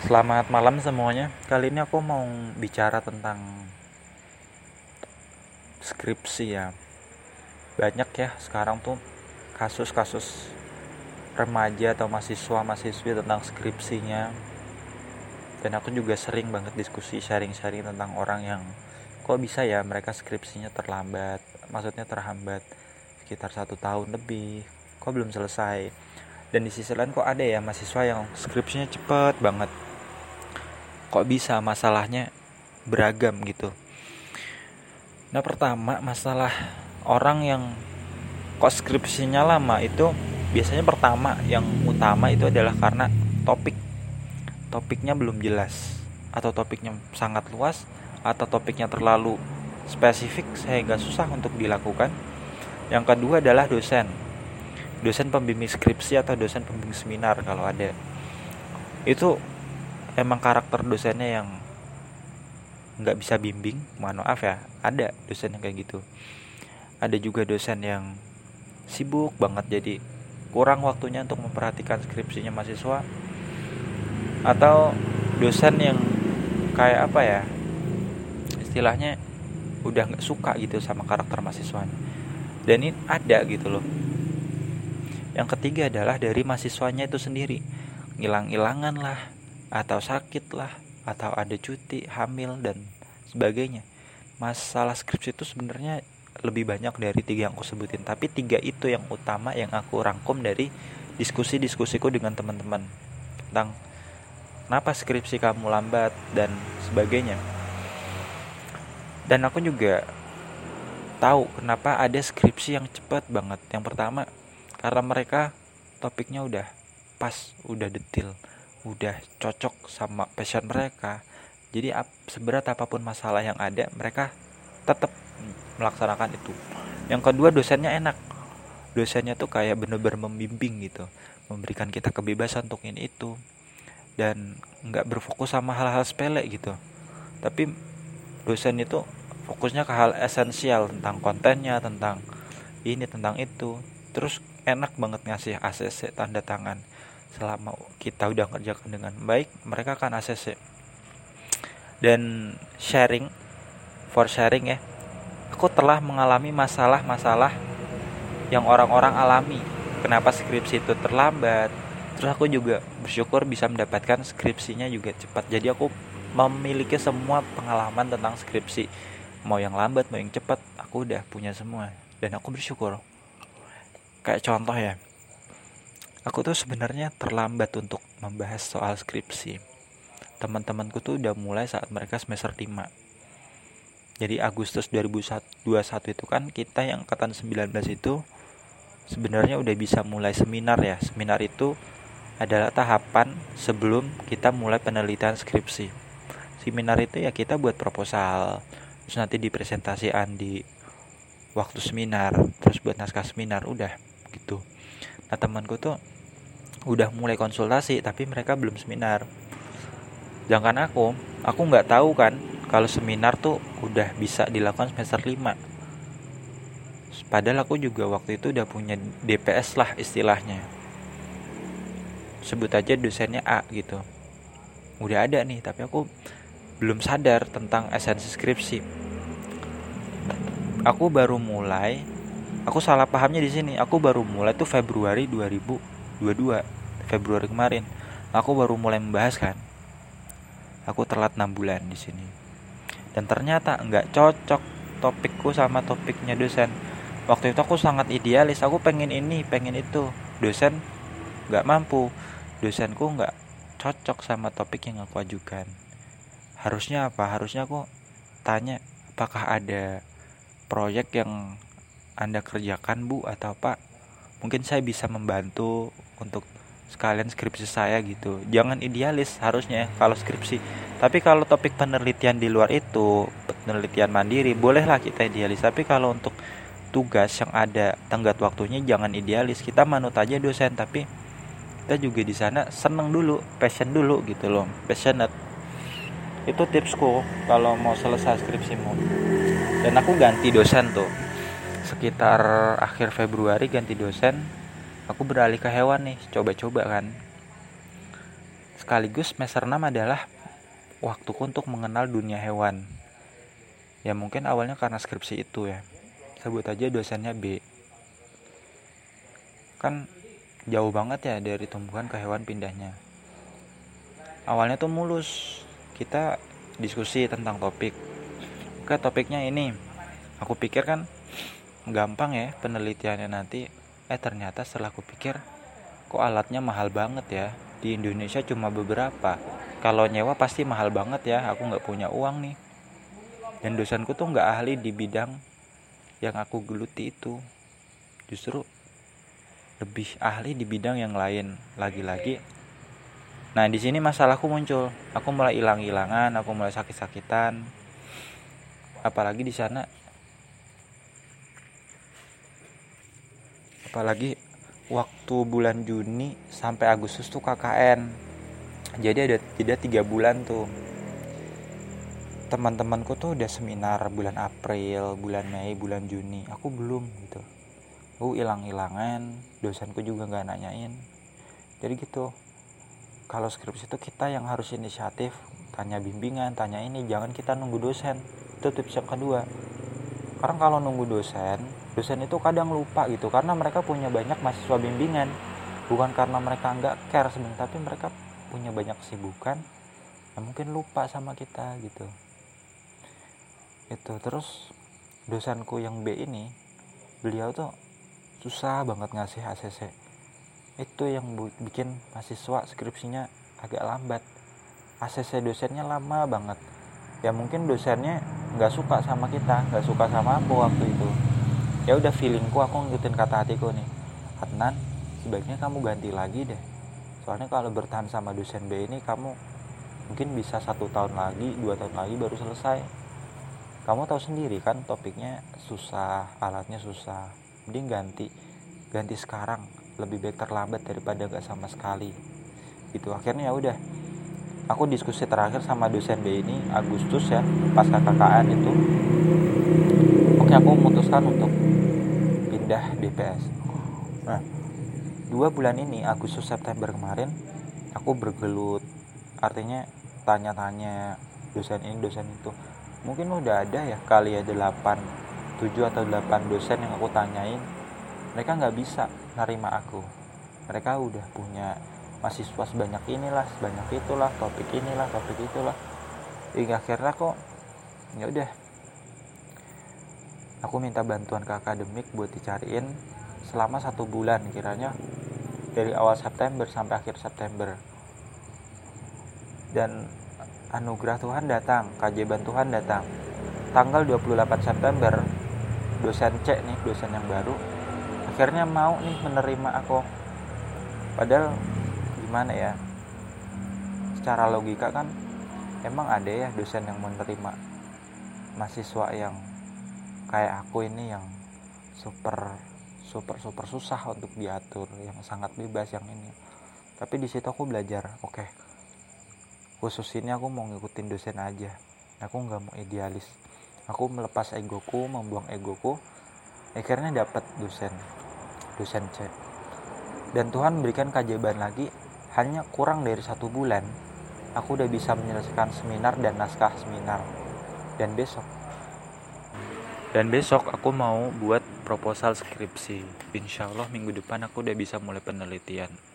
Selamat malam semuanya. Kali ini aku mau bicara tentang skripsi ya. Banyak ya sekarang tuh kasus-kasus remaja atau mahasiswa-mahasiswi tentang skripsinya. Dan aku juga sering banget diskusi sharing-sharing tentang orang yang kok bisa ya mereka skripsinya terlambat, maksudnya terhambat sekitar satu tahun lebih, kok belum selesai. Dan di sisi lain kok ada ya mahasiswa yang skripsinya cepet banget kok bisa masalahnya beragam gitu? Nah pertama masalah orang yang kok skripsinya lama itu biasanya pertama yang utama itu adalah karena topik. Topiknya belum jelas atau topiknya sangat luas atau topiknya terlalu spesifik sehingga susah untuk dilakukan. Yang kedua adalah dosen. Dosen pembimbing skripsi atau dosen pembimbing seminar kalau ada. Itu emang karakter dosennya yang nggak bisa bimbing? Mohon maaf ya ada dosen yang kayak gitu. Ada juga dosen yang sibuk banget jadi kurang waktunya untuk memperhatikan skripsinya mahasiswa. Atau dosen yang kayak apa ya istilahnya udah nggak suka gitu sama karakter mahasiswanya. Dan ini ada gitu loh. Yang ketiga adalah dari mahasiswanya itu sendiri. Ngilang-ilangan lah atau sakit lah atau ada cuti hamil dan sebagainya. Masalah skripsi itu sebenarnya lebih banyak dari tiga yang aku sebutin. Tapi tiga itu yang utama yang aku rangkum dari diskusi-diskusiku dengan teman-teman. Tentang kenapa skripsi kamu lambat dan sebagainya. Dan aku juga tahu kenapa ada skripsi yang cepat banget. Yang pertama karena mereka topiknya udah pas udah detail udah cocok sama passion mereka jadi seberat apa pun masalah yang ada mereka tetap melaksanakan itu. Yang kedua dosennya enak. Dosennya tuh kayak bener-bener membimbing gitu memberikan kita kebebasan untuk ini itu dan nggak berfokus sama hal-hal sepele gitu. Tapi dosen itu fokusnya ke hal esensial tentang kontennya tentang ini tentang itu. Terus enak banget ngasih ACC tanda tangan selama kita udah kerjakan dengan baik mereka akan ACC dan sharing for sharing ya aku telah mengalami masalah-masalah yang orang-orang alami. Kenapa skripsi itu terlambat? Terus aku juga bersyukur bisa mendapatkan skripsinya juga cepat. Jadi aku memiliki semua pengalaman tentang skripsi. Mau yang lambat mau yang cepat aku udah punya semua. Dan aku bersyukur. Kayak contoh ya aku tuh sebenarnya terlambat untuk membahas soal skripsi. Teman-temanku tuh udah mulai saat mereka semester 5. Jadi Agustus 2021 itu kan kita yang angkatan 19 itu sebenarnya udah bisa mulai seminar ya. Seminar itu adalah tahapan sebelum kita mulai penelitian skripsi. Seminar itu ya kita buat proposal, terus nanti dipresentasikan di waktu seminar, terus buat naskah seminar, udah. Nah temanku tuh udah mulai konsultasi tapi mereka belum seminar. Jangan aku aku nggak tahu kan kalau seminar tuh udah bisa dilakukan semester 5 padahal aku juga waktu itu udah punya DPS lah istilahnya. Sebut aja dosennya A gitu. Udah ada nih tapi aku belum sadar tentang esensi skripsi. Aku baru mulai aku salah pahamnya di sini. Aku baru mulai tuh Februari 2000 22 Februari kemarin. Aku baru mulai membahas kan? Aku telat 6 bulan di sini. Dan ternyata nggak cocok topikku sama topiknya dosen. Waktu itu aku sangat idealis. Aku pengen ini pengen itu. Dosen nggak mampu. Dosenku nggak cocok sama topik yang aku ajukan. Harusnya apa? Harusnya aku tanya apakah ada proyek yang anda kerjakan bu atau pak mungkin saya bisa membantu untuk sekalian skripsi saya gitu. Jangan idealis harusnya kalau skripsi. Tapi kalau topik penelitian di luar itu penelitian mandiri bolehlah kita idealis. Tapi kalau untuk tugas yang ada tenggat waktunya jangan idealis. Kita manut aja dosen tapi kita juga di sana seneng dulu passion dulu gitu loh passionate. Itu tipsku kalau mau selesai skripsimu. Dan aku ganti dosen tuh sekitar akhir Februari ganti dosen aku beralih ke hewan nih coba-coba kan. Sekaligus semester 6 adalah waktuku untuk mengenal dunia hewan. Ya mungkin awalnya karena skripsi itu ya. Sebut aja dosennya B. Kan jauh banget ya dari tumbuhan ke hewan pindahnya. Awalnya tuh mulus. Kita diskusi tentang topik. Oke topiknya ini. Aku pikir kan gampang ya penelitiannya nanti. Eh ternyata setelah aku pikir kok alatnya mahal banget ya? Di Indonesia cuma beberapa. Kalau nyewa pasti mahal banget ya aku nggak punya uang nih. Dan dosenku tuh nggak ahli di bidang yang aku geluti itu. Justru lebih ahli di bidang yang lain. Lagi-lagi nah di sini masalahku muncul. Aku mulai hilang-hilangan aku mulai sakit-sakitan. Apalagi di sana apalagi waktu bulan Juni sampai Agustus tuh KKN jadi ada tidak tiga bulan tuh. Teman-temanku tuh udah seminar bulan April bulan Mei bulan Juni. Aku belum gitu. Aku hilang-hilangan dosenku juga nggak nanyain. Jadi gitu. Kalau skripsi itu kita yang harus inisiatif. Tanya bimbingan tanya ini jangan kita nunggu dosen. Itu tips yang kedua. Karena kalau nunggu dosen dosen itu kadang lupa gitu karena mereka punya banyak mahasiswa bimbingan. Bukan karena mereka nggak care sebenarnya tapi mereka punya banyak kesibukan yang mungkin lupa sama kita gitu. Itu terus dosenku yang B ini beliau tuh susah banget ngasih ACC itu yang bikin mahasiswa skripsinya agak lambat. ACC dosennya lama banget. Ya mungkin dosennya nggak suka sama kita nggak suka sama aku waktu itu ya udah feelingku aku ngikutin kata hatiku nih. Adnan sebaiknya kamu ganti lagi deh. Soalnya kalau bertahan sama dosen B ini kamu mungkin bisa satu tahun lagi dua tahun lagi baru selesai. Kamu tahu sendiri kan topiknya susah alatnya susah. Mending ganti ganti sekarang. Lebih baik terlambat daripada gak sama sekali. Gitu. Akhirnya ya udah. Aku diskusi terakhir sama dosen B ini Agustus ya pas KKKN itu. Oke aku memutuskan untuk pindah DPS nah dua bulan ini Agustus September kemarin aku bergelut. Artinya tanya-tanya dosen ini dosen itu. Mungkin udah ada ya kali ya 8 7 atau 8 dosen yang aku tanyain. Mereka nggak bisa nerima aku. Mereka udah punya mahasiswa sebanyak inilah sebanyak itulah topik inilah topik itulah. Hingga akhirnya kok ya udah aku minta bantuan ke akademik buat dicariin selama satu bulan kiranya dari awal September sampai akhir September. Dan anugerah Tuhan datang keajaiban Tuhan datang. Tanggal 28 September dosen C nih dosen yang baru akhirnya mau nih menerima aku. Padahal gimana ya secara logika kan emang ada ya dosen yang menerima mahasiswa yang kayak aku ini yang super super super susah untuk diatur yang sangat bebas yang ini. Tapi di situ aku belajar oke okay, khusus ini aku mau ngikutin dosen aja. Aku nggak mau idealis. Aku melepas egoku membuang egoku akhirnya dapat dosen dosen C. Dan Tuhan memberikan keajaiban lagi hanya kurang dari satu bulan aku udah bisa menyelesaikan seminar dan naskah seminar. Dan besok dan besok aku mau buat proposal skripsi. Insya Allah minggu depan aku udah bisa mulai penelitian